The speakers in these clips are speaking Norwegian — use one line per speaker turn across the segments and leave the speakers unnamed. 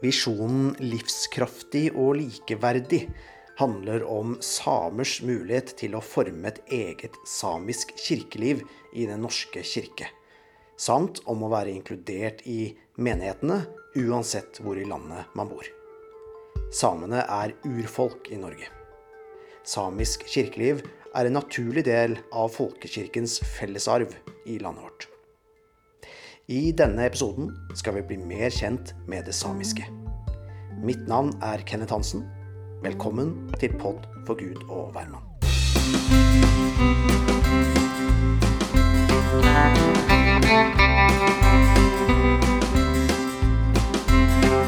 Visjonen 'livskraftig og likeverdig' handler om samers mulighet til å forme et eget samisk kirkeliv i Den norske kirke. Samt om å være inkludert i menighetene uansett hvor i landet man bor. Samene er urfolk i Norge. Samisk kirkeliv er en naturlig del av folkekirkens fellesarv i landet vårt. I denne episoden skal vi bli mer kjent med det samiske. Mitt navn er Kenneth Hansen. Velkommen til Pod for Gud og hvermann.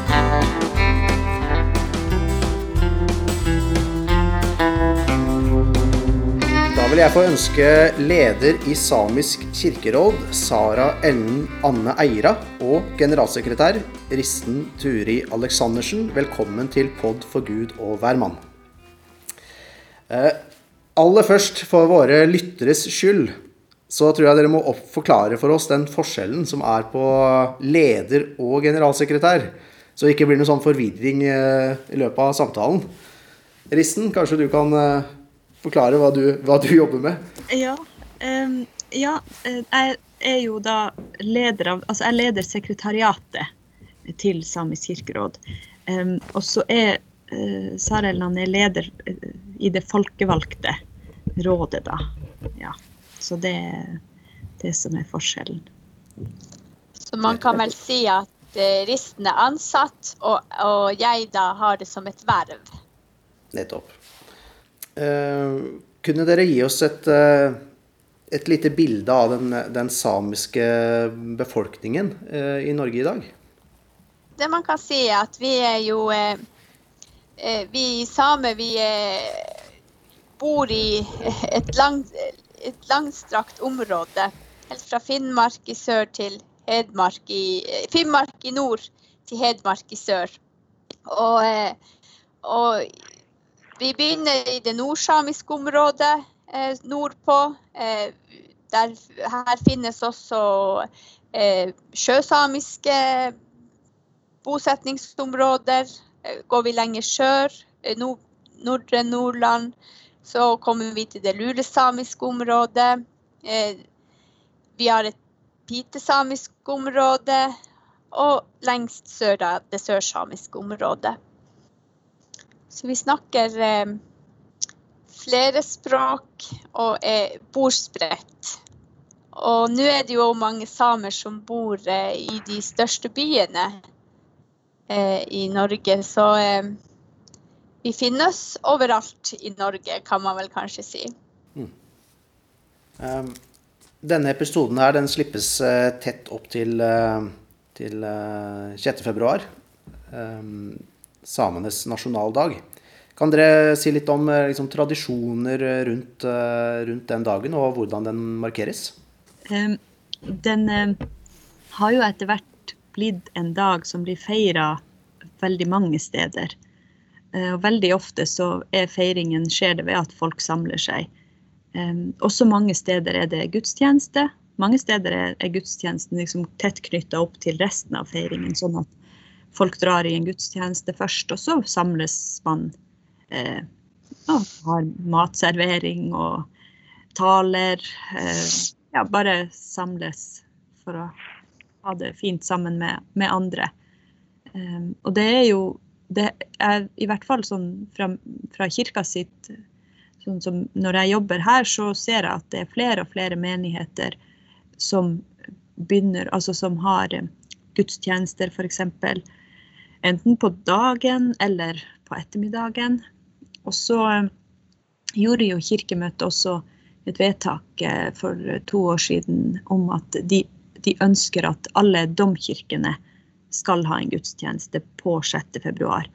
Da vil jeg få ønske leder i Samisk kirkeråd, Sara Ellen Anne Eira, og generalsekretær Risten Turi Aleksandersen, velkommen til Pod for Gud og hvermann. Eh, aller først, for våre lytteres skyld, så tror jeg dere må forklare for oss den forskjellen som er på leder og generalsekretær. Så det ikke blir noe sånn forvirring eh, i løpet av samtalen. Risten, kanskje du kan eh, forklare hva du, hva du jobber med?
Ja, um, ja, eh, jeg er jo da leder av Altså, jeg leder sekretariatet til Samisk kirkeråd. Um, og så er uh, Sarelland er leder eh, i det folkevalgte rådet, da. Ja. Så det er det som er forskjellen.
Så man kan vel si at eh, Risten er ansatt, og, og jeg da har det som et verv.
Nettopp. Eh, kunne dere gi oss et, eh, et lite bilde av den, den samiske befolkningen eh, i Norge i dag?
Det man kan si er at vi er jo Vi samer, vi bor i et, lang, et langstrakt område. Helt fra Finnmark i sør til Hedmark i Finnmark i nord til Hedmark i sør. Og, og vi begynner i det nordsamiske området eh, nordpå. Eh, der, her finnes også eh, sjøsamiske bosetningsområder. Eh, går vi lenger sør, nord, nordre Nordland, så kommer vi til det lulesamiske området. Vi har et pitesamisk område, og lengst sør da, det sørsamiske området. Så vi snakker eh, flere språk og er bordspredt. Og nå er det jo mange samer som bor eh, i de største byene eh, i Norge, så eh, vi finnes overalt i Norge, kan man vel kanskje si.
Um, denne episoden her, den slippes uh, tett opp til, uh, til uh, 6. februar. Um, samenes nasjonaldag. Kan dere si litt om eh, liksom, tradisjoner rundt, eh, rundt den dagen, og hvordan den markeres?
Den har jo etter hvert blitt en dag som blir feira veldig mange steder. Eh, Og veldig ofte så er feiringen skjer det ved at folk samler seg. Også mange steder er det gudstjeneste. Mange steder er, er gudstjenesten liksom tett knytta opp til resten av feiringen, sånn at folk drar i en gudstjeneste først, og så samles man eh, og har matservering og taler. Eh, ja, bare samles for å ha det fint sammen med, med andre. Eh, og det er jo det er i hvert fall sånn fra, fra kirka sitt sånn som Når jeg jobber her, så ser jeg at det er flere og flere menigheter som begynner, altså som har eh, gudstjenester f.eks. Enten på dagen eller på ettermiddagen. Og så eh, gjorde jo Kirkemøtet også et vedtak eh, for to år siden om at de, de ønsker at alle domkirkene skal ha en gudstjeneste på 6. februar.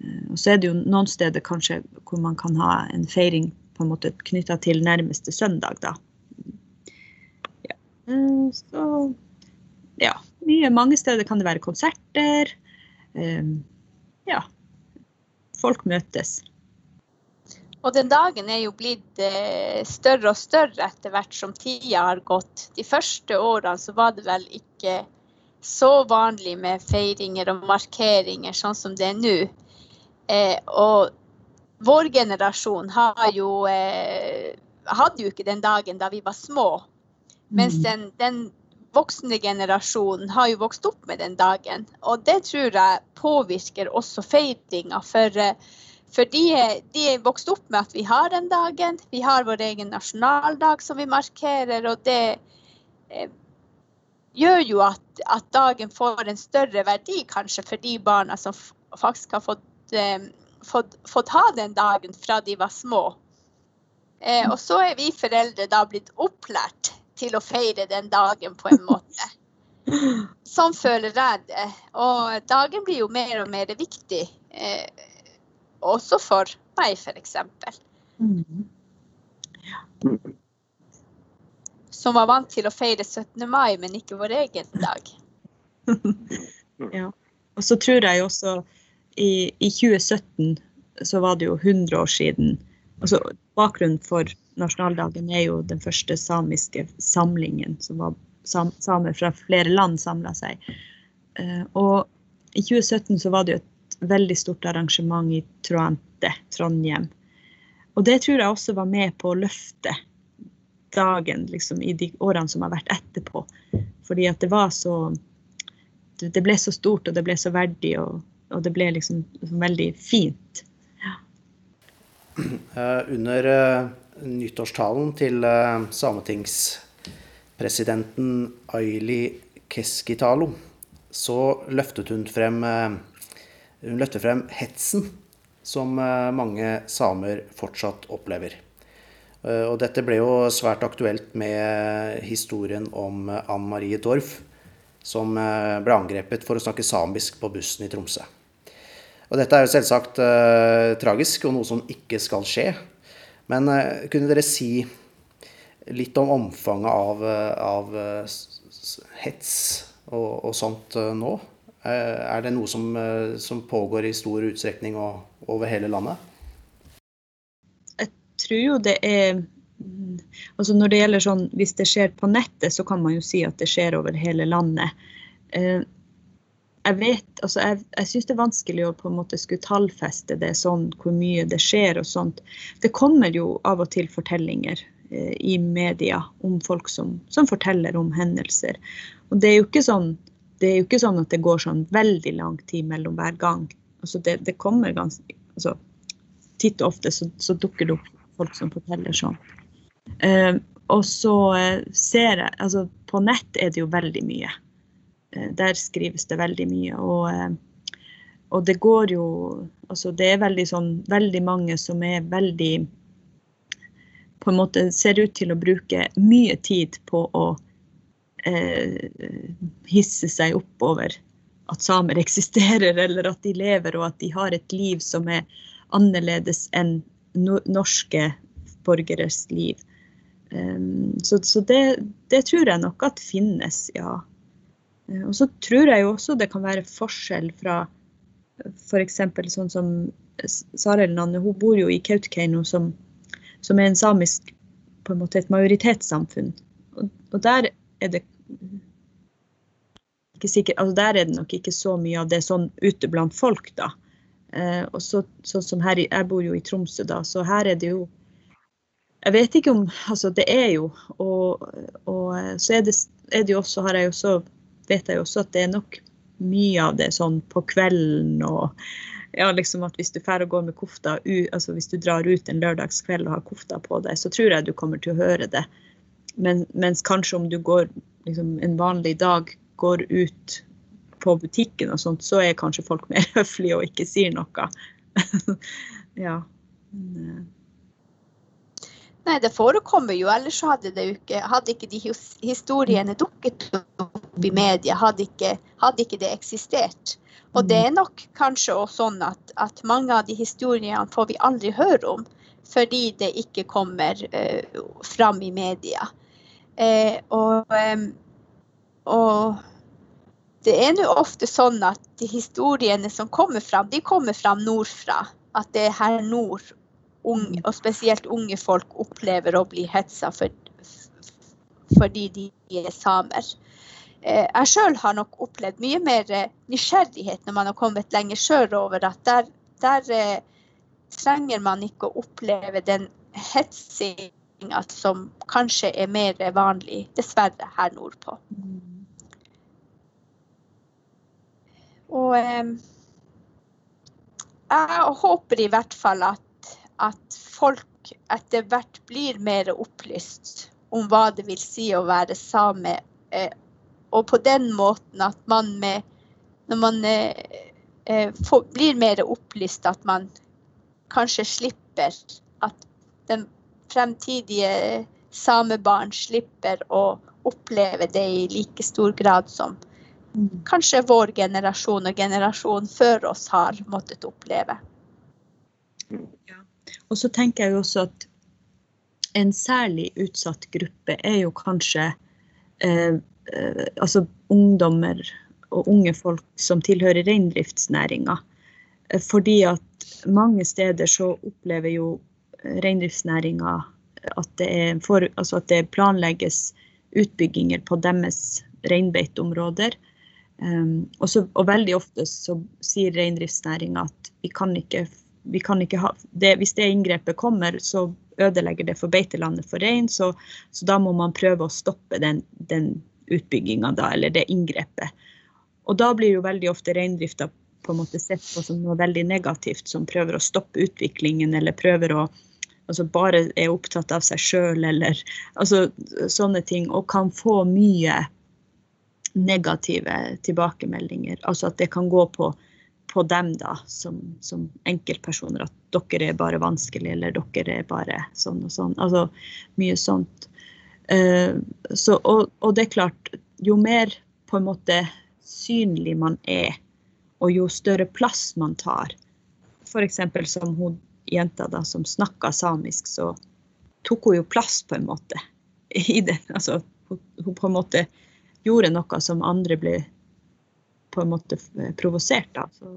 Eh, Og så er det jo noen steder kanskje hvor man kan ha en feiring på en måte knytta til nærmeste søndag, da. Ja. Så ja, mye, mange steder kan det være konserter. Eh, Ja. Folk møtes.
Og den dagen er jo blitt eh, større og større etter hvert som tida har gått. De første årene så var det vel ikke så vanlig med feiringer og markeringer sånn som det er nå. Eh, og vår generasjon har jo, eh, hadde jo ikke den dagen da vi var små. Mens mm. den, den voksne generasjonen har jo vokst opp med den dagen. Og det tror jeg påvirker også feiringa. For, eh, for de, de, er vokst opp med at vi har den dagen. Vi har vår egen nasjonaldag som vi markerer. Og det eh, gjør jo at, at, dagen får en større verdi kanskje for de barna som faktisk har fått, eh, fått, fått ha den dagen fra de var små. Eh, og så er vi foreldre da blitt opplært til å feire den dagen på en måte. Sånn føler jeg det. Og dagen blir jo mer og mer viktig. Eh, også for meg, f.eks. Mm. Som var vant til å feire 17. mai, men ikke vår egen dag.
ja. Og så tror jeg også i, i 2017 så var det jo 100 år siden altså Bakgrunnen for nasjonaldagen er jo den første samiske samlingen, som var sam samer fra flere land samla seg. Uh, og i 2017 så var det jo et veldig stort arrangement i Troante, Trondheim. Og det tror jeg også var med på å løfte dagen liksom, i de årene som har vært etterpå. Fordi at det var så Det ble så stort, og det ble så verdig, og, og det ble liksom veldig fint. Ja.
Uh, under uh nyttårstalen til eh, sametingspresidenten Aili Keskitalo, så løftet hun frem, eh, hun løftet frem hetsen som eh, mange samer fortsatt opplever. Og dette ble jo svært aktuelt med historien om Ann Marie Dorf, som ble angrepet for å snakke samisk på bussen i Tromsø. Og dette er jo selvsagt eh, tragisk og noe som ikke skal skje. Men uh, kunne dere si litt om omfanget av, eh, av uh, hets og, og sånt nå? er det noe som, som, pågår i stor utstrekning og over hele landet?
Jeg tror jo det er Altså når det gjelder sånn, Hvis det skjer på nettet, så kan man jo si at det skjer over hele landet jeg vet, altså jeg, jeg syns det er vanskelig å på en måte skulle tallfeste det sånn, hvor mye det skjer og sånt. Det kommer jo av og til fortellinger eh, i media om folk som, som, forteller om hendelser. Og det er jo ikke sånn, det ikke sånn at det går sånn veldig lang tid mellom hver gang. Altså det, det kommer ganske altså, Titt og ofte så, så, dukker det opp folk som forteller sånn. Eh, og så eh, ser jeg Altså på nett er det jo veldig mye. Eh, der skrives det veldig mye. Og, eh, og, det går jo Altså det er veldig sånn Veldig mange som er veldig På en måte ser ut til å bruke mye tid på å eh, hisse seg opp over at samer eksisterer, eller at de lever, og at de har et liv som er annerledes enn norske borgeres liv. Um, så, så det, det, tror jeg nok at finnes, ja. Eh, og så tror jeg jo også det kan være forskjell fra f.eks. sånn som Sarel Nanne, hun bor jo i Kautokeino, som, som, er en samisk på en måte et majoritetssamfunn. Og, og der er det ikke sikkert, altså Der er det nok ikke så mye av det sånn ute blant folk, da. Eh, og så, sånn som her, Jeg bor jo i Tromsø, da, så her er det jo Jeg vet ikke om Altså, det er jo Og, og så er det, er det jo også, har jeg jo også vet jeg også at det er nok mye av det sånn på kvelden og ja, liksom at hvis du færre går med kofta altså hvis du drar ut en lørdagskveld og har kofta på deg, så tror jeg du kommer til å høre det. Men, mens kanskje om du går liksom, en vanlig dag går ut på butikken og sånt, så er kanskje folk mer høflige og ikke sier noe. ja.
Eh, Nei, det forekommer jo, ellers hadde, ikke, hadde ikke de historiene dukket opp i media, hadde ikke, hadde ikke det eksistert. Og det er nok kanskje også sånn at, at, mange av de historiene får vi aldri høre om, fordi det ikke kommer uh, fram i media. Eh, og, og, det er nå ofte sånn at de historiene som kommer fram, de kommer fram nordfra. At det er her nord unge, og spesielt unge folk opplever å bli hetsa for, fordi de er samer. eh, jeg sjøl har nok opplevd mye mer eh, nysgjerrighet når man har kommet lenger sørover. At der, der eh, trenger man ikke å oppleve den hetsinga som kanskje er mer vanlig, dessverre, her nordpå. Og eh, jeg håper i hvert fall at, at folk etter hvert blir mer opplyst om hva det vil si å være same. Eh, og på den måten at man med Når man eh, eh, får, blir mer opplyst, at man kanskje slipper At den fremtidige samebarn slipper å oppleve det i like stor grad som kanskje vår generasjon og generasjonen før oss har måttet oppleve.
Ja. Og så tenker jeg jo også at en særlig utsatt gruppe er jo kanskje eh, eh, altså ungdommer og unge folk som tilhører reindriftsnæringa. Eh, fordi at mange steder så opplever jo reindriftsnæringa at altså at det planlegges utbygginger på deres reinbeiteområder. Um, og, og, veldig ofte så sier reindriftsnæringa at vi kan ikke, vi kan ikke ha det, Hvis det inngrepet kommer, så ødelegger det for beitelandet for rein, så, så, da må man prøve å stoppe den, den utbygginga da, eller det inngrepet. Og da blir jo veldig ofte reindrifta på en måte sett på som noe veldig negativt, som prøver å stoppe utviklingen, eller prøver å altså bare er opptatt av seg sjøl, eller altså sånne ting, og kan få mye negative tilbakemeldinger. Altså at det kan gå på på dem da, som, som, enkeltpersoner. At dere er bare vanskelig, eller dere er bare sånn og sånn. Altså mye sånt. Uh, så, og, og, det er klart, jo mer på en måte synlig man er, og jo større plass man tar, f.eks. som hun jenta da, som snakka samisk, så tok hun jo plass på en måte i den. Altså hun, hun på en måte gjorde noe som andre ble på en måte eh, provosert av. Så,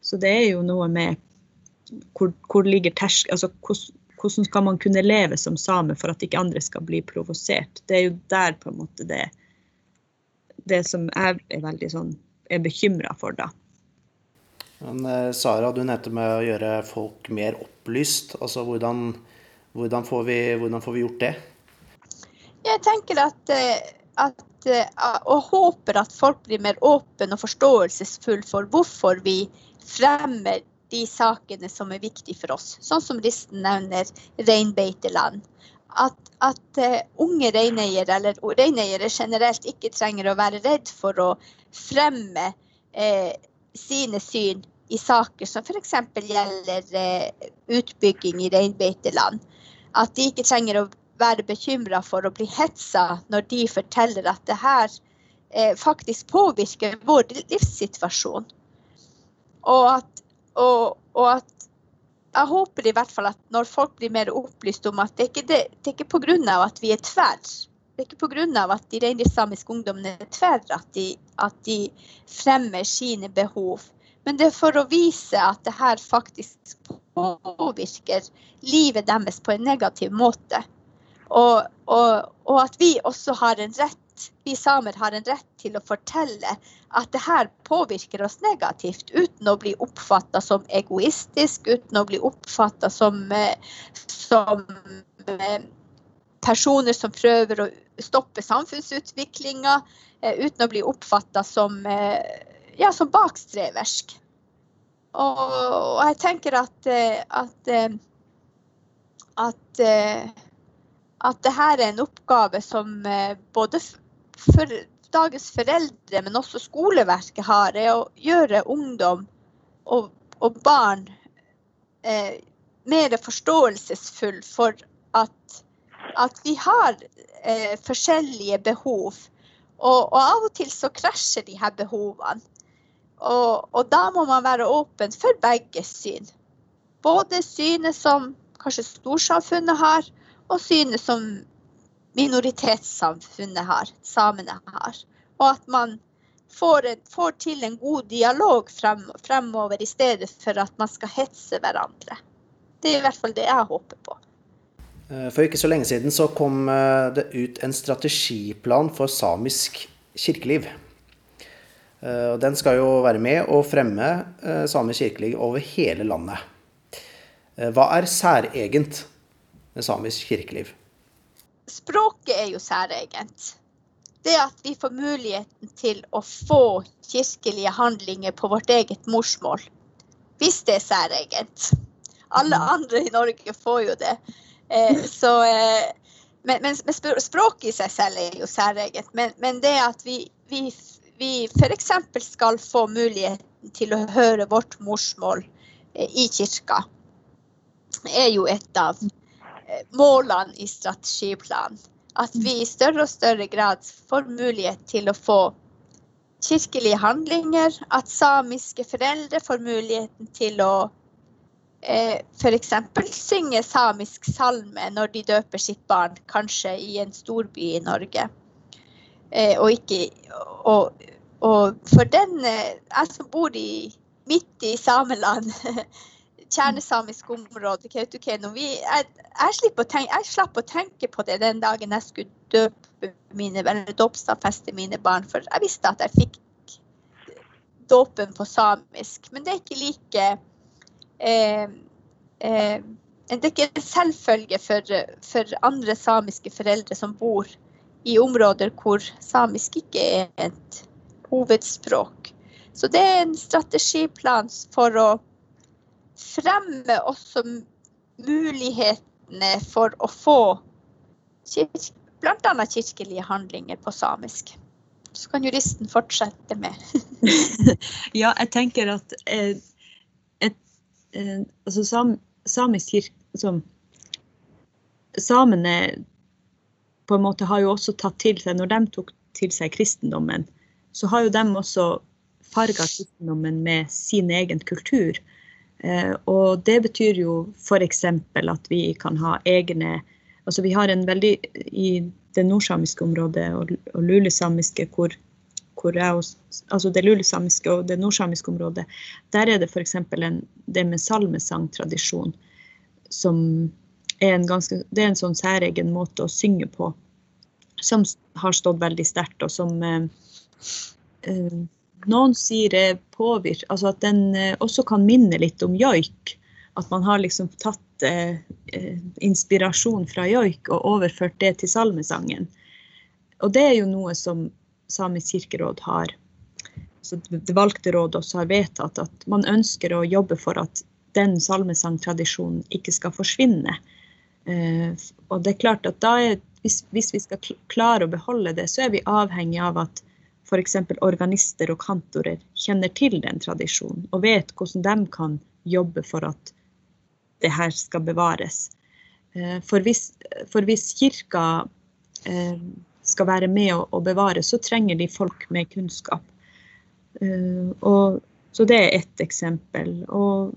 så, det er jo noe med hvor, hvor ligger tersk... Altså hvordan, hvordan skal man kunne leve som same for at ikke andre skal bli provosert? Det er jo der på en måte det Det som jeg er veldig sånn er bekymra for, da.
Men eh, Sara, du nevnte med å gjøre folk mer opplyst. Altså hvordan, hvordan, får, vi, hvordan får vi gjort det?
Jeg tenker at, eh, at og håper at folk blir mer åpne og forståelsesfulle for hvorfor vi fremmer de sakene som er viktige for oss. Sånn som Risten nevner reinbeiteland. At, at uh, unge reineiere, eller reineiere generelt, ikke trenger å være redd for å fremme uh, sine syn i saker som f.eks. gjelder uh, utbygging i reinbeiteland. At de ikke trenger å være bekymra for å bli hetsa når de forteller at det her eh, faktisk påvirker vår livssituasjon. Og at, og, og at, jeg håper i hvert fall at når folk blir mer opplyst om at det ikke det, det er ikke pga. at vi er tverr, det er ikke pga. at de reindriftssamiske ungdommene er tverr at, de, at de fremmer sine behov. Men det er for å vise at det her faktisk påvirker livet deres på en negativ måte. Og, og, og, at vi også har en rett, vi samer har en rett til å fortelle at det her påvirker oss negativt, uten å bli oppfatta som egoistisk, uten å bli oppfatta som, som personer som prøver å stoppe samfunnsutviklinga, uten å bli oppfatta som, ja, som bakstreversk. Og, og, jeg tenker at, at, at at dette er en oppgave som eh, både for dagens foreldre, men også skoleverket har, er å gjøre ungdom og, og barn eh, mer forståelsesfull for at, at vi har eh, forskjellige behov. Og, og, av og til så krasjer de her behovene. Og, og, da må man være åpen for begge syn. Både synet som kanskje storsamfunnet har, og synet som minoritetssamfunnet har, samene har. Og at man får, en, får til en god dialog frem, fremover, i stedet for at man skal hetse hverandre. Det er i hvert fall det jeg håper på.
Eh, for ikke så lenge siden så kom eh, det ut en strategiplan for samisk kirkeliv. Eh, den skal jo være med å fremme samisk kirkeliv over hele landet. Hva er særegent samisk kirkeliv?
Språket er jo særegent. Det at vi får muligheten til å få kirkelige handlinger på vårt eget morsmål, hvis det er særegent. Alle mm. andre i Norge får jo det. Så men, men, men, språket i seg selv er jo særegent. Men, men, det at vi, vi, vi f.eks. skal få muligheten til å høre vårt morsmål eh, i kirka, er jo et av eh, målene i strategiplanen. At vi i større og større grad får mulighet til å få kirkelige handlinger. At samiske foreldre får muligheten til å eh, f.eks. synge samisk salme når de døper sitt barn, kanskje i en storby i Norge. Eh, og ikke og, og, for den eh, Jeg som bor i, midt i Sameland, kjernesamisk område, Kautokeino jeg, jeg, jeg, slapp å tenke på det den dagen jeg skulle døpe mine, eller dåpsstadfeste mine barn, for jeg visste at jeg fikk dåpen på samisk. Men det er ikke like eh, eh, det er ikke en selvfølge for, for, andre samiske foreldre som bor i områder hvor samisk ikke er et hovedspråk. Så det er en strategiplan for å fremme også mulighetene for å få bl.a. kirkelige handlinger på samisk. Så kan juristen fortsette med.
ja, jeg tenker at eh, eh, altså sam, samisk kirke som, Samene på en måte har jo også tatt til seg Når de tok til seg kristendommen, så har jo de også farga kristendommen med sin egen kultur. Eh, og det betyr jo f.eks. at vi kan ha egne Altså vi har en veldig I det nordsamiske området og, og lulesamiske hvor hvor jeg altså det lulesamiske og det nordsamiske området, der er det f.eks. det med salmesangtradisjon som er en ganske Det er en sånn særegen måte å synge på som har stått veldig sterkt, og som eh, eh, noen sier er påvirket Altså at den eh, også kan minne litt om joik. At man har liksom tatt eh, eh, inspirasjon fra joik og overført det til salmesangen. Og det er jo noe som Samisk kirkeråd har så det valgte råd også har vedtatt at man ønsker å jobbe for at den salmesangtradisjonen ikke skal forsvinne. Eh, og det er klart at er, hvis, hvis, vi skal klare å beholde det, så er vi avhengig av at f.eks. organister og kantorer kjenner til den tradisjonen og vet hvordan de kan jobbe for at det her skal bevares. Eh, for hvis, for hvis kirka eh, skal være med å, å bevare, så trenger de folk med kunnskap. Uh, og, så det er ett eksempel. Og,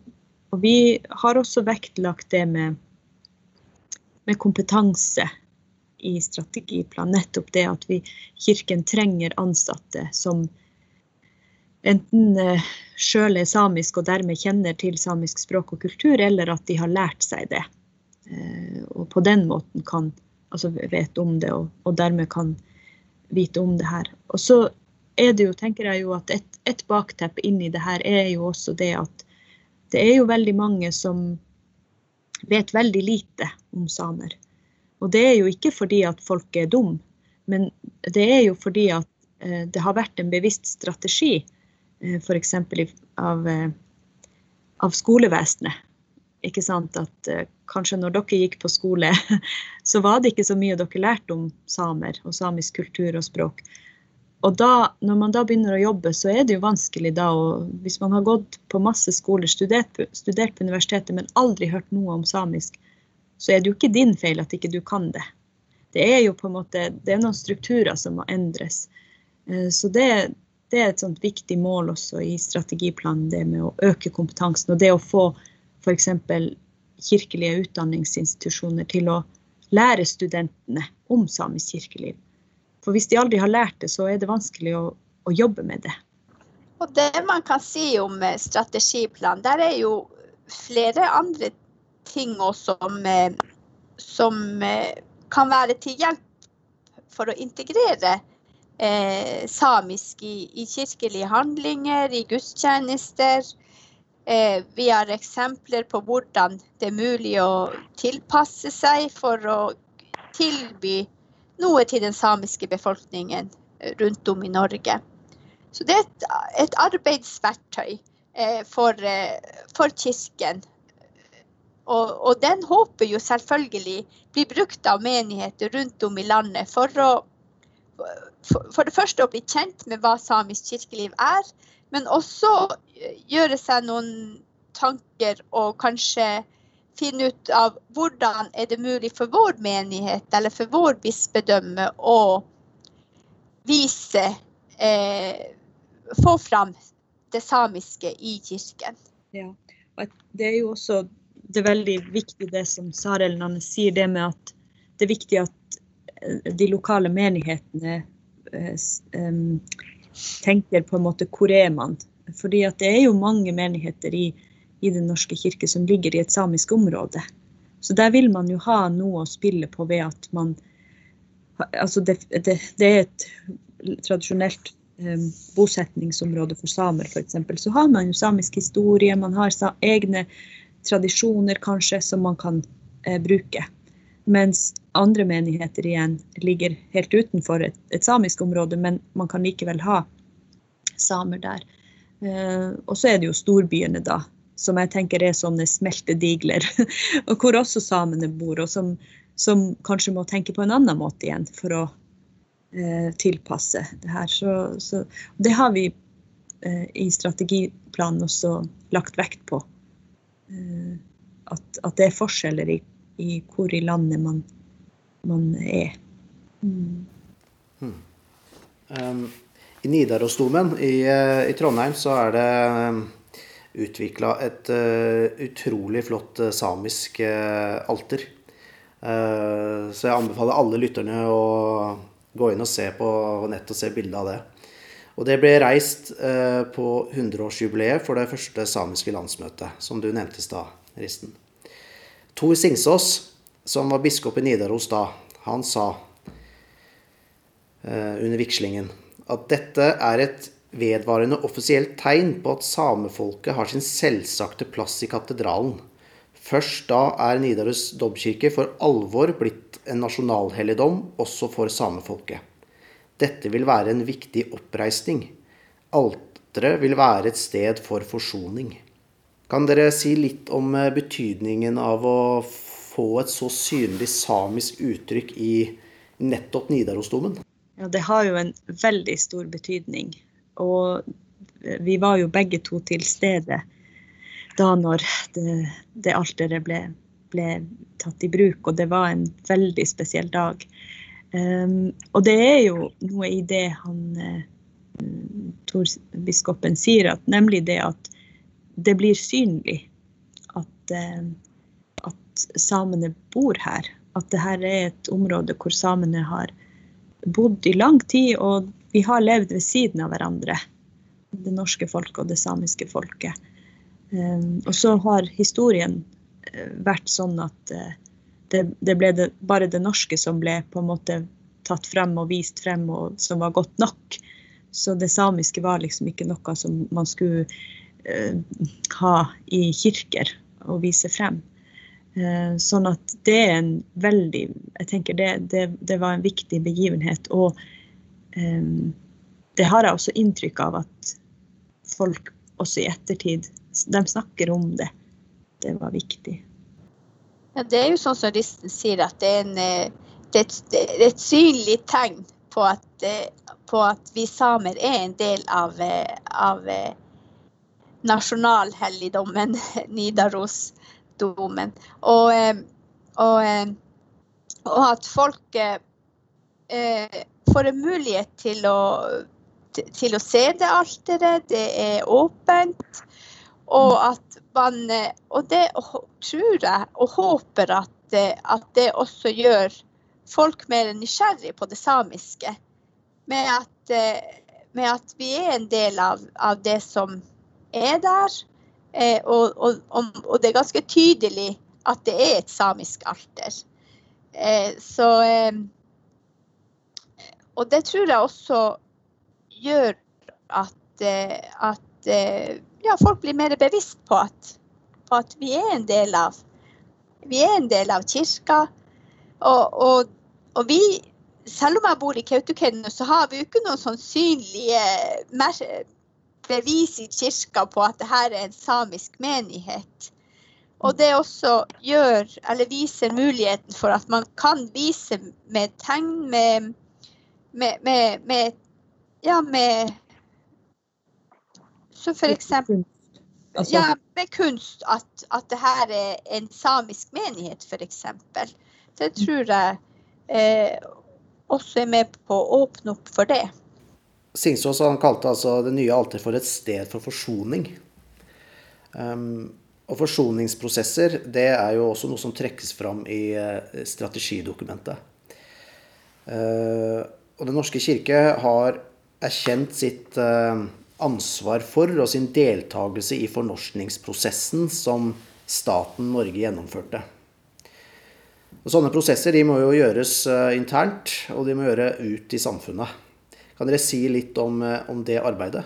og, vi har også vektlagt det med, med kompetanse i strategiplan. Nettopp det at vi, Kirken trenger ansatte som enten uh, sjøl er samisk og dermed kjenner til samisk språk og kultur, eller at de har lært seg det. Uh, og på den måten kan altså vet om det, og, og, dermed kan vite om det her. Og så er det jo, tenker jeg jo, at et, et bakteppe inni det her er jo også det at det er jo veldig mange som vet veldig lite om samer. Og det er jo ikke fordi at folk er dumme, men det er jo fordi at eh, det har vært en bevisst strategi, eh, f.eks. Av, eh, av skolevesenet, ikke sant, at uh, kanskje når dere gikk på skole, så var det ikke så mye dere lærte om samer og samisk kultur og språk. Og da, når man da begynner å jobbe, så er det jo vanskelig da å Hvis man har gått på masse skoler, studert, studert på universitetet, men aldri hørt noe om samisk, så er det jo ikke din feil at ikke du kan det. Det er jo på en måte, det er noen strukturer som må endres. Uh, så det, det er et sånt viktig mål også i strategiplanen, det med å øke kompetansen og det å få f.eks. kirkelige utdanningsinstitusjoner til å lære studentene om samisk kirkeliv. For hvis de aldri har lært det, så er det vanskelig å, å jobbe med det.
Og det man kan si om eh, strategiplan, der er jo flere andre ting som, eh, som eh, kan være til hjelp for å integrere eh, samisk i, i, kirkelige handlinger, i gudstjenester. Eh, vi har eksempler på hvordan det er mulig å tilpasse seg for å tilby noe til den samiske befolkningen rundt om i Norge. Så det er et, et arbeidsverktøy eh, for, eh, for, Kirken. Og, og, den håper jo selvfølgelig blir brukt av menigheter rundt om i landet for å for, for det første å bli kjent med hva samisk kirkeliv er, men også gjøre seg noen tanker og kanskje finne ut av hvordan er det mulig for vår menighet eller for vår bispedømme å vise eh, få fram det samiske i kirken.
Ja, Det er jo også det er veldig viktig det som Sarel sier, det med at det er viktig at eh, de lokale menighetene um, tenker på en måte hvor er man? Fordi at det er jo mange menigheter i, i Den norske kirke som ligger i et samisk område. Så der vil man jo ha noe å spille på ved at man Altså det, det, det er et tradisjonelt Eh, bosetningsområde for samer f.eks., så har man jo samisk historie, man har egne tradisjoner kanskje som man kan eh, bruke. Mens andre menigheter igjen ligger helt utenfor et, et, samisk område, men man kan likevel ha samer der. Eh, og så er det jo storbyene, da, som jeg tenker er sånne smeltedigler, og hvor også samene bor, og som, som kanskje må tenke på en annen måte igjen for å eh, tilpasse det her. Så, så, det har vi eh, i strategiplanen også lagt vekt på. Eh, at, at, det er forskjeller i, i hvor i landet man, man er. Mm.
Um, I Nidarosdomen i, eh, i, Trondheim så er det utvikla et uh, utrolig flott uh, samisk uh, alter. så jeg anbefaler alle lytterne å gå inn og se på nett og se bilde av det. Og det ble reist eh, på 100-årsjubileet for det første samiske landsmøtet, som du nevnte i stad, Risten. Tor Singsås, som var biskop i Nidaros da, han sa eh, under vigslingen at dette er et vedvarende offisielt tegn på at samefolket har sin selvsagte plass i katedralen. Først da er Nidaros domkirke for alvor blitt en nasjonalhelligdom også for samefolket. Dette vil være en viktig oppreisning. Alteret vil være et sted for forsoning. Kan dere si litt om eh, betydningen av å få et så synlig samisk uttrykk i nettopp Nidarosdomen?
Ja, det har jo en veldig stor betydning. Og vi var jo begge to til stede da når det, det alteret ble ble tatt i bruk, og det var en veldig spesiell dag. Um, og det er jo noe i det han uh, Tor-biskopen sier, at, nemlig det at det blir synlig at, uh, at samene bor her. At det her er et område hvor samene har bodd i lang tid, og vi har levd ved siden av hverandre. Det norske folket og det samiske folket. Um, og så har historien vært sånn at eh, det, det ble det, bare det norske som ble på en måte tatt frem og vist frem, og som var godt nok. Så det samiske var liksom ikke noe som man skulle uh, ha i kirker og vise frem. Uh, sånn at det er en veldig Jeg tenker det, det, det var en viktig begivenhet. Og um, det har jeg også inntrykk av at folk også i ettertid de snakker om det det var viktig.
Ja, Det er jo sånn som Risten sier, at det er, en, eh, det er, et, et, synlig tegn på at, eh, på at, vi samer er en del av, eh, av nasjonalhelligdommen, Nidarosdomen. Og, og, og, at folk får en mulighet til å, til å se det alteret. Det er åpent. Og at man Og det tror jeg og håper at det, at det også gjør folk mer nysgjerrig på det samiske. Med at, med at vi er en del av, av det som er der. Eh, og, og, og, det er ganske tydelig at det er et samisk alter. Eh, så eh, og det tror jeg også gjør at, eh, at eh, ja, folk blir mer bevisst på at, på at, vi er av vi er en del av kirka. Og, og, og vi, selv om jeg bor i Kautokeino, så har vi jo ikke noen sånn synlige bevis i kirka på at det her er en samisk menighet. Og det også gjør, eller viser muligheten for at man kan vise med tegn, med, med, med, med ja, med Så for eksempel altså, Ja, med kunst. At, at det her er en samisk menighet, f.eks. Det tror jeg eh, også er med på å åpne opp for det.
Singsås han kalte altså det nye alter for et sted for forsoning. Um, og forsoningsprosesser det er jo også noe som trekkes fram i uh, strategidokumentet. Uh, og Den norske kirke har erkjent sitt uh, ansvar for og sin deltakelse i fornorskningsprosessen som staten Norge gjennomførte. Og sånne prosesser må jo gjøres uh, internt, og de må gjøre ut i samfunnet. Kan dere si litt om, uh, om det arbeidet?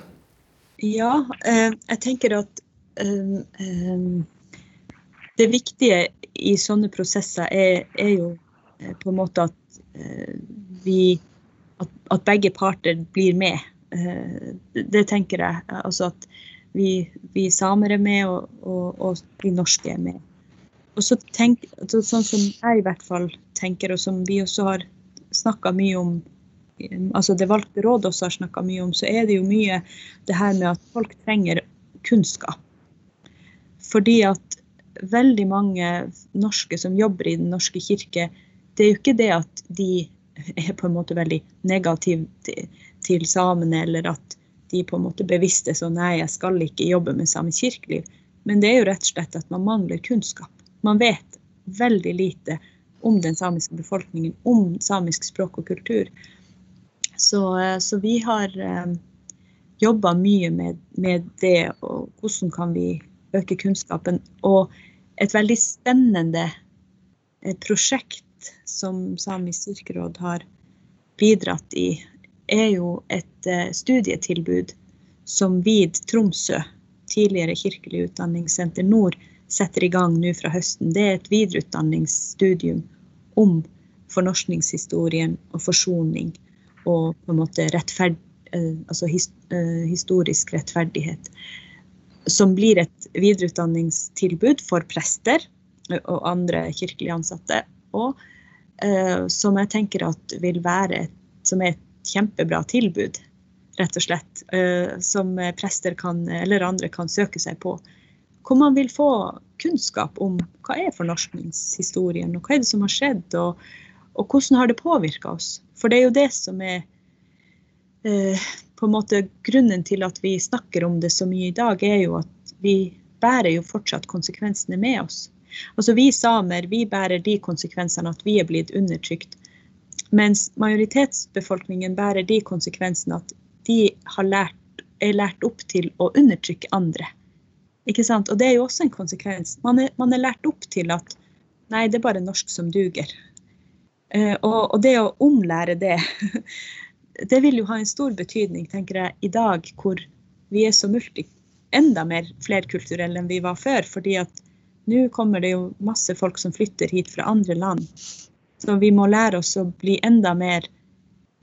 Ja, eh, jeg tenker at det viktige i sånne prosesser er, er jo på en måte at vi at, at, begge parter blir med. Eh, det tenker jeg. Altså at vi, vi samer er med, og, og, og, de norske er med. Og så tenk, altså Sånn som jeg i hvert fall tenker, og som vi også har snakka mye om altså Det valgte råd også har snakka mye om, så er det jo mye det her med at folk trenger kunnskap. Fordi at veldig mange norske som jobber i Den norske kirke, det er jo ikke det at de er på en måte veldig negativ til, samene, eller at de på en måte bevisste sånn nei, jeg skal ikke jobbe med samisk kirkeliv. Men det er jo rett og slett at man mangler kunnskap. Man vet veldig lite om den samiske befolkningen, om samisk språk og kultur. Så, eh, så vi har eh, jobba mye med, med, det, og hvordan kan vi øke kunnskapen. Og et veldig spennende eh, prosjekt som Samisk kirkeråd har bidratt i, er jo et uh, studietilbud som VID Tromsø, tidligere Kirkelig utdanningssenter Nord, setter i gang nå fra høsten. Det er et videreutdanningsstudium om fornorskningshistorien og forsoning og på en måte rettferd, uh, altså uh, historisk rettferdighet. Som blir et videreutdanningstilbud for prester og andre kirkelige ansatte og eh, som jeg tenker at vil være et, som er et kjempebra tilbud, rett og slett. Eh, som prester kan, eller andre kan søke seg på. Hvor man vil få kunnskap om hva er fornorskningshistorien, og hva er det som har skjedd, og, og hvordan har det påvirka oss. For det er jo det som er eh, på en måte grunnen til at vi snakker om det så mye i dag, er jo at vi bærer jo fortsatt konsekvensene med oss. Altså Vi samer vi bærer de konsekvensene at vi er blitt undertrykt. Mens majoritetsbefolkningen bærer de konsekvensene at de lært, er lært opp til å undertrykke andre. Ikke sant? Og det er jo også en konsekvens. Man er, man er lært opp til at nei, det er bare norsk som duger. Uh, og, og, det å omlære det, det vil jo ha en stor betydning, tenker jeg, i dag hvor vi er så multi, enda mer flerkulturelle enn vi var før. fordi at nå kommer det jo masse folk som flytter hit fra andre land. Så vi må lære oss å bli enda mer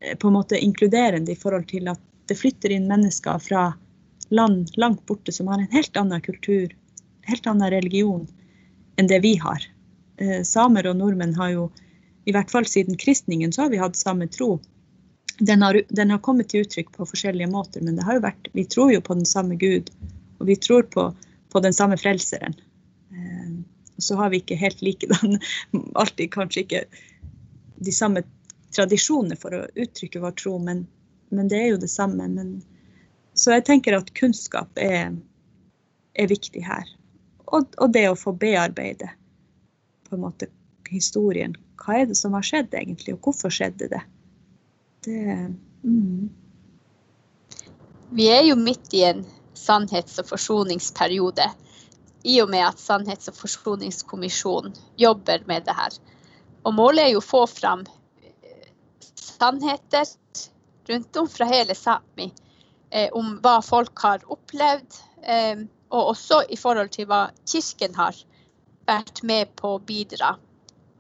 eh, på en måte inkluderende i forhold til at det flytter inn mennesker fra land langt borte som har en helt annen kultur, helt annen religion enn det vi har. Eh, samer og nordmenn har jo, i hvert fall siden kristningen, så har vi hatt samme tro. Den har, den har kommet til uttrykk på forskjellige måter, men det har jo vært, vi tror jo på den samme Gud. Og vi tror på, på den samme frelseren. Eh, så har vi ikke helt likedan, alltid kanskje ikke de samme tradisjonene for å uttrykke vår tro, men, men det er jo det samme. Men, så jeg tenker at kunnskap er, er viktig her. Og, og, det å få bearbeide på en måte historien. Hva er det som har skjedd egentlig, og hvorfor skjedde det? det mm.
Vi er jo midt i en sannhets- og forsoningsperiode i og med at Sannhets- og forsoningskommisjonen jobber med det her. Og målet er jo å få fram eh, sannheter rundt om fra hele Sápmi eh, om hva folk har opplevd, eh, og også i forhold til hva Kirken har vært med på å bidra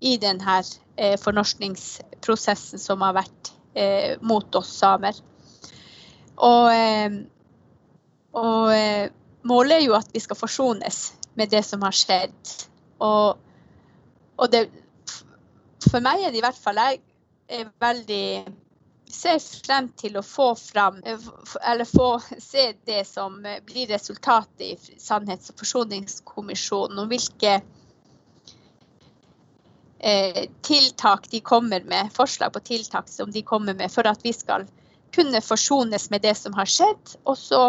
i denne eh, fornorskningsprosessen som har vært eh, mot oss samer. Og, eh, og målet er jo at vi skal forsones med det som har skjedd. Og, og det, for meg er det i hvert fall jeg er veldig ser frem til å få fram, eller få se det som blir resultatet i Sannhets- og forsoningskommisjonen, og hvilke eh, tiltak de kommer med, forslag på tiltak som de kommer med for at vi skal kunne forsones med det som har skjedd, og så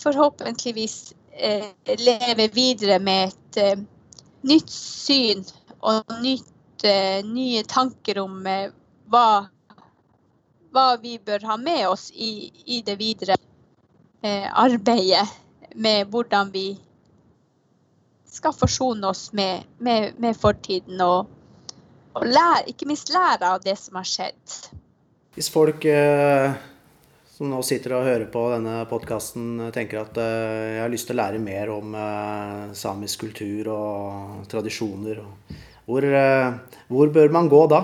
forhåpentligvis eh, leve videre med et eh, nytt syn og nytt, eh, nye tanker om hva hva vi bør ha med oss i, i det videre eh, arbeidet med hvordan vi skal forsone oss med, med, med fortiden og, og lære, ikke minst lære av det som har skjedd.
Hvis folk eh, som nå sitter og hører på denne podkasten tenker at eh, jeg har lyst til å lære mer om eh, samisk kultur og tradisjoner, hvor, eh, hvor bør man gå da?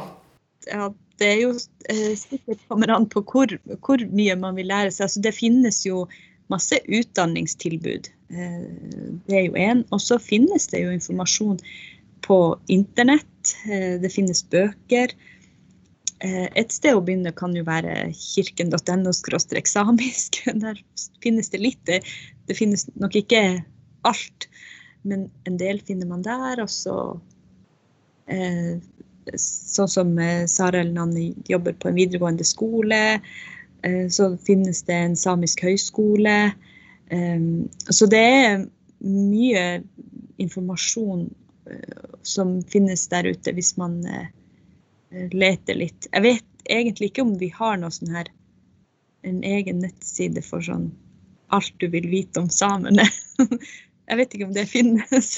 Ja, det er jo eh, sikkert kommer an på hvor, hvor, mye man vil lære seg. Altså, det finnes jo masse utdanningstilbud. Eh, det er jo én. Og så finnes det jo informasjon på internett. Eh, det finnes bøker. Eh, et sted å begynne kan jo være kirken.no samisk. Der finnes det litt. Det, finnes nok ikke alt, men en del finner man der. Og så eh, sånn som Sara Elnani jobber på en videregående skole. Eh, så finnes det en samisk høyskole. Eh, så det er mye informasjon som finnes der ute, hvis man leter litt. Jeg vet egentlig ikke om vi har noe sånn her en egen nettside for sånn alt du vil vite om samene. Jeg vet ikke om det finnes.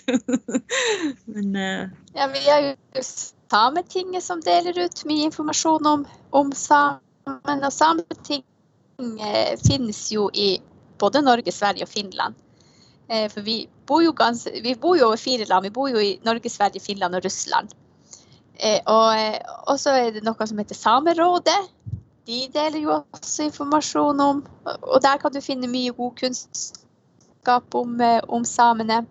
Men
Ja, vi har jo Sametinget som deler ut mye informasjon om, om samen. Og Sameting eh, finnes jo i både Norge, Sverige og Finland. Eh, for vi bor, jo ganske, vi bor jo over fire land. Vi bor jo i Norge, Sverige, Finland og Russland. Eh, og, eh, så er det noe som heter Samerådet. De deler jo også informasjon om Og der kan du finne mye god kunnskap om, eh, om samene.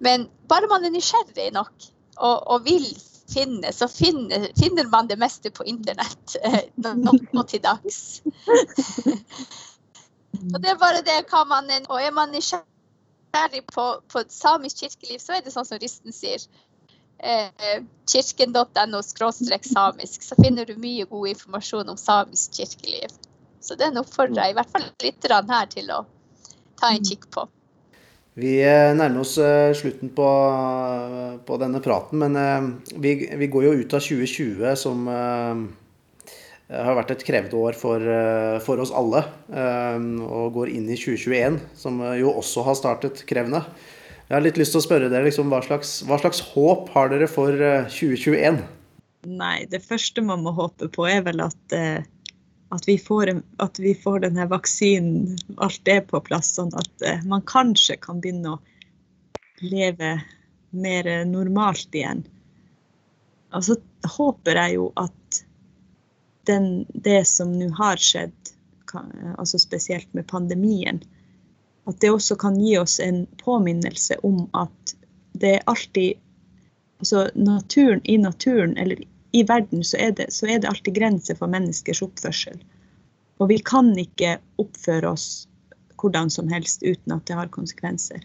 Men bare man er nysgjerrig nok og, og vil finne, så finner, finner, man det meste på internett nå, nå til dags. og det er bare det hva man Og er man nysgjerrig på, på samisk kirkeliv, så er det sånn som Risten sier. Eh, kirken.no samisk, så finner du mye god informasjon om samisk kirkeliv. Så den oppfordrer jeg i hvert fall litt her til å ta en kikk på.
Vi eh, nærmer oss eh, slutten på, på denne praten, men vi, vi, går jo ut av 2020 som har vært et krevende år for, for, oss alle. Og går inn i 2021, som jo også har startet krevende. Jeg har litt lyst til å spørre dere liksom, hva, slags, hva slags håp har dere for 2021?
Nei, det første man må håpe på, er vel at at vi, får, at vi får denne vaksinen, alt det på plass, sånn at uh, man kanskje kan begynne å leve mer normalt igjen. Og så håper jeg jo at den, det som nå har skjedd, altså spesielt med pandemien, at det også kan gi oss en påminnelse om at det er alltid Altså naturen i naturen, eller i verden så er, det, så er det alltid grenser for menneskers oppførsel. Og vi kan ikke oppføre oss hvordan som helst uten at det har konsekvenser.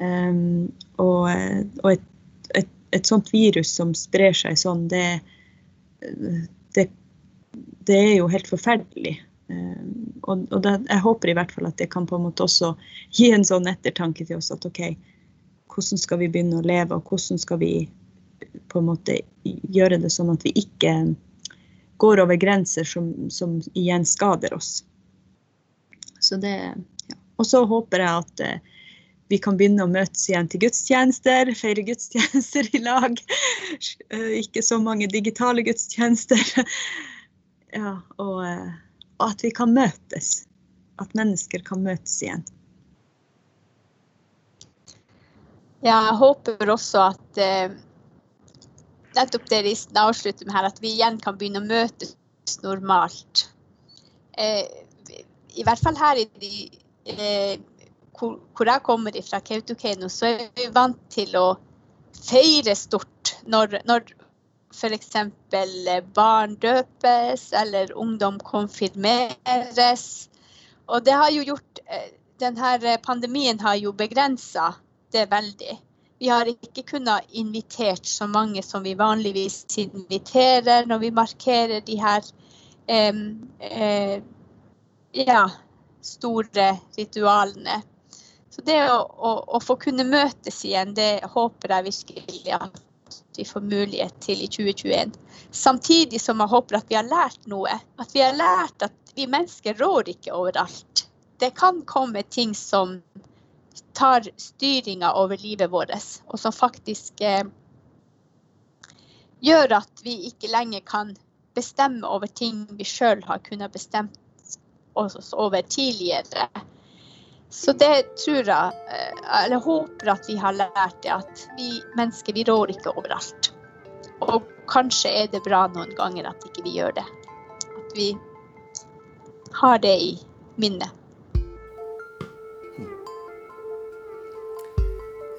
Um, og, og et, et, et, sånt virus som sprer seg sånn, det, det, det er jo helt forferdelig. Um, og, og det, jeg håper i hvert fall at det kan på en måte også gi en sånn ettertanke til oss at OK, hvordan skal vi begynne å leve, og hvordan skal vi på en måte gjøre det sånn at vi ikke går over grenser som, som igjen skader oss. Så det, ja. Og så håper jeg at eh, vi kan begynne å møtes igjen til gudstjenester, feire gudstjenester i lag. Eh, ikke så mange digitale gudstjenester. Ja, og, eh, at vi kan møtes. At mennesker kan møtes igjen.
Ja, jeg håper også at eh, nettopp det Risten avslutter med her, at vi igjen kan begynne å møtes normalt. Eh, I hvert fall her i de, eh, hvor, hvor, jeg kommer fra, Kautokeino, så er vi vant til å feire stort når, når f.eks. barn døpes eller ungdom konfirmeres. Og det har jo gjort eh, denne pandemien har jo begrensa det veldig. Vi har ikke kunnet invitert så mange som vi vanligvis inviterer når vi markerer de her eh, eh, ja, store ritualene. Så det å, å, å, få kunne møtes igjen, det håper jeg virkelig at vi får mulighet til i 2021. Samtidig som jeg håper at vi har lært noe. At vi har lært at vi mennesker rår ikke overalt. Det kan komme ting som tar styringa over livet vårt, og som faktisk eh, gjør at vi ikke lenger kan bestemme over ting vi sjøl har kunnet bestemt oss over tidligere. Så det tror jeg, eh, eller håper at vi har lært det, at vi mennesker vi rår ikke overalt. Og kanskje er det bra noen ganger at ikke vi gjør det. At vi har det i minnet.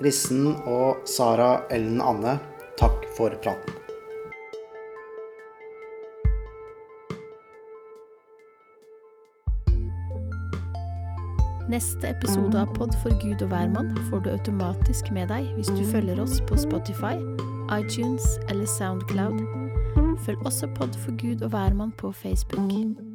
Rissen og Sara Ellen Anne, takk for praten.
Neste episode av Pod for Gud og hvermann får du automatisk med deg hvis du følger oss på Spotify, iTunes eller Soundcloud. Følg også Pod for Gud og hvermann på Facebook.